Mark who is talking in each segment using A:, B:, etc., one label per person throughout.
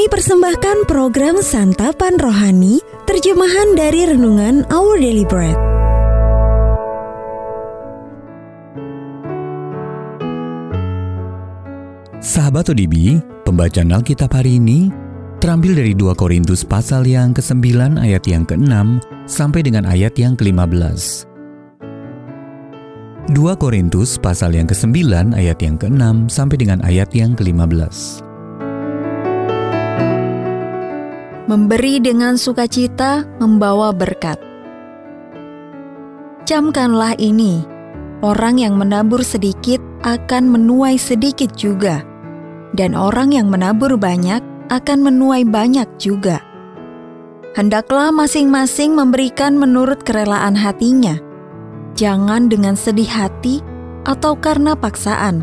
A: Kami persembahkan program Santapan Rohani, terjemahan dari Renungan Our Daily Bread.
B: Sahabat ODB, pembacaan Alkitab hari ini terambil dari 2 Korintus pasal yang ke-9 ayat yang ke-6 sampai dengan ayat yang ke-15. 2 Korintus pasal yang ke-9 ayat yang ke-6 sampai dengan ayat yang ke-15.
C: Memberi dengan sukacita membawa berkat. Camkanlah ini, orang yang menabur sedikit akan menuai sedikit juga, dan orang yang menabur banyak akan menuai banyak juga. Hendaklah masing-masing memberikan menurut kerelaan hatinya, jangan dengan sedih hati atau karena paksaan,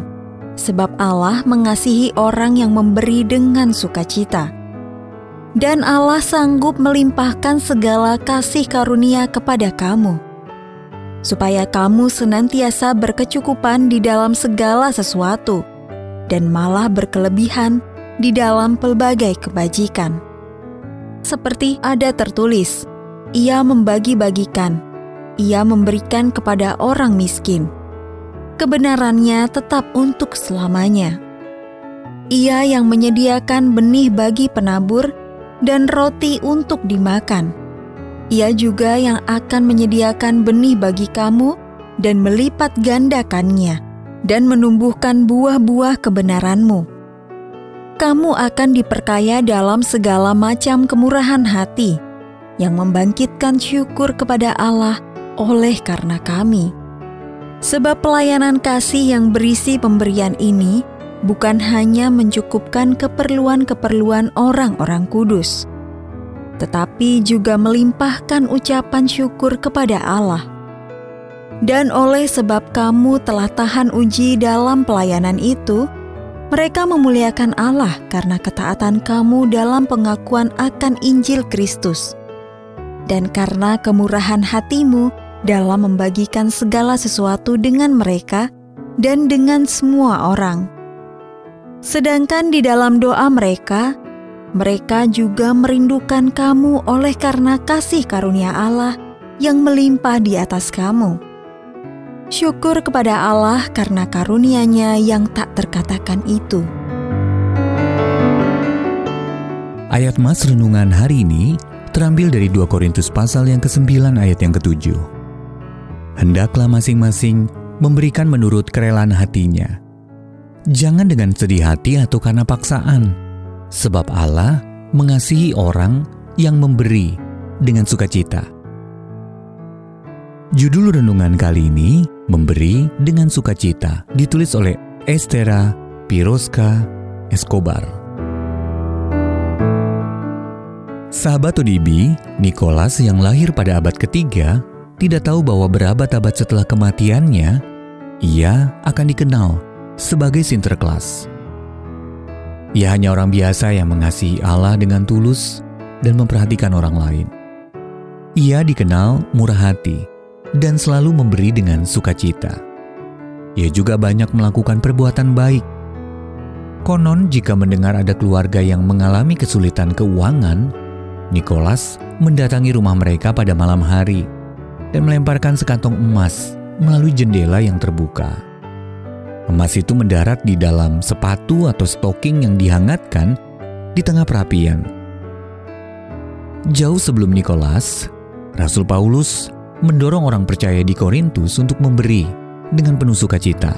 C: sebab Allah mengasihi orang yang memberi dengan sukacita. Dan Allah sanggup melimpahkan segala kasih karunia kepada kamu, supaya kamu senantiasa berkecukupan di dalam segala sesuatu, dan malah berkelebihan di dalam pelbagai kebajikan. Seperti ada tertulis, ia membagi-bagikan, ia memberikan kepada orang miskin. Kebenarannya tetap untuk selamanya. Ia yang menyediakan benih bagi penabur dan roti untuk dimakan. Ia juga yang akan menyediakan benih bagi kamu dan melipat gandakannya dan menumbuhkan buah-buah kebenaranmu. Kamu akan diperkaya dalam segala macam kemurahan hati yang membangkitkan syukur kepada Allah oleh karena kami. Sebab pelayanan kasih yang berisi pemberian ini bukan hanya mencukupkan keperluan-keperluan orang-orang kudus, tetapi juga melimpahkan ucapan syukur kepada Allah. Dan oleh sebab kamu telah tahan uji dalam pelayanan itu, mereka memuliakan Allah karena ketaatan kamu dalam pengakuan akan Injil Kristus. Dan karena kemurahan hatimu dalam membagikan segala sesuatu dengan mereka dan dengan semua orang. Sedangkan di dalam doa mereka, mereka juga merindukan kamu oleh karena kasih karunia Allah yang melimpah di atas kamu. Syukur kepada Allah karena karunia-Nya yang tak terkatakan itu.
B: Ayat Mas Renungan hari ini terambil dari 2 Korintus pasal yang ke-9 ayat yang ke-7 hendaklah masing-masing memberikan menurut kerelaan hatinya. Jangan dengan sedih hati atau karena paksaan, sebab Allah mengasihi orang yang memberi dengan sukacita. Judul renungan kali ini Memberi dengan Sukacita ditulis oleh Estera Piroska Escobar. Sahabat ODB, Nicholas yang lahir pada abad ketiga tidak tahu bahwa berabad-abad setelah kematiannya, ia akan dikenal sebagai Sinterklas. Ia hanya orang biasa yang mengasihi Allah dengan tulus dan memperhatikan orang lain. Ia dikenal murah hati dan selalu memberi dengan sukacita. Ia juga banyak melakukan perbuatan baik. Konon, jika mendengar ada keluarga yang mengalami kesulitan keuangan, Nicholas mendatangi rumah mereka pada malam hari dan melemparkan sekantong emas melalui jendela yang terbuka. Emas itu mendarat di dalam sepatu atau stocking yang dihangatkan di tengah perapian. Jauh sebelum Nikolas, Rasul Paulus mendorong orang percaya di Korintus untuk memberi dengan penuh sukacita.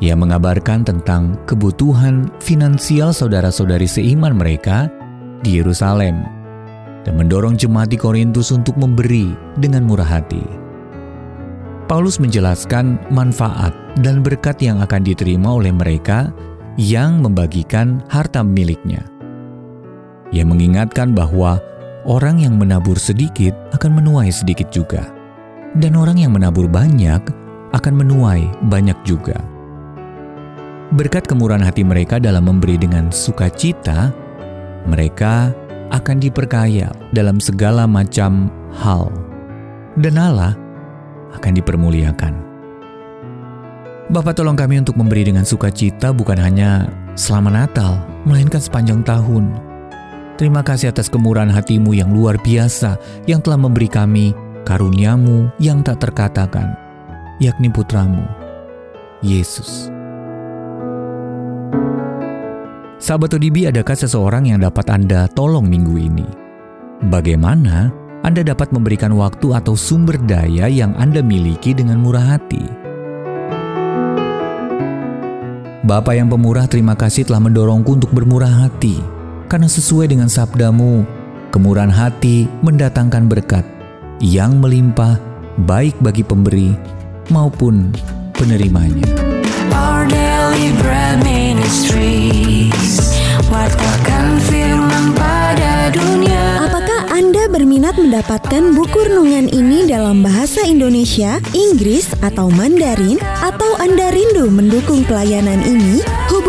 B: Ia mengabarkan tentang kebutuhan finansial saudara-saudari seiman mereka di Yerusalem dan mendorong jemaat di Korintus untuk memberi dengan murah hati. Paulus menjelaskan manfaat dan berkat yang akan diterima oleh mereka yang membagikan harta miliknya. Ia mengingatkan bahwa orang yang menabur sedikit akan menuai sedikit juga, dan orang yang menabur banyak akan menuai banyak juga. Berkat kemurahan hati mereka dalam memberi dengan sukacita, mereka akan diperkaya dalam segala macam hal, dan Allah akan dipermuliakan. Bapak tolong kami untuk memberi dengan sukacita bukan hanya selama Natal, melainkan sepanjang tahun, Terima kasih atas kemurahan hatimu yang luar biasa yang telah memberi kami karuniamu yang tak terkatakan, yakni putramu, Yesus. Sahabat ODB, adakah seseorang yang dapat Anda tolong minggu ini? Bagaimana Anda dapat memberikan waktu atau sumber daya yang Anda miliki dengan murah hati? Bapa yang pemurah, terima kasih telah mendorongku untuk bermurah hati. Karena sesuai dengan sabdamu, kemurahan hati mendatangkan berkat yang melimpah baik bagi pemberi maupun penerimanya. Our daily bread ministries,
C: mendapatkan buku renungan ini dalam bahasa Indonesia, Inggris, atau Mandarin? Atau Anda rindu mendukung pelayanan ini?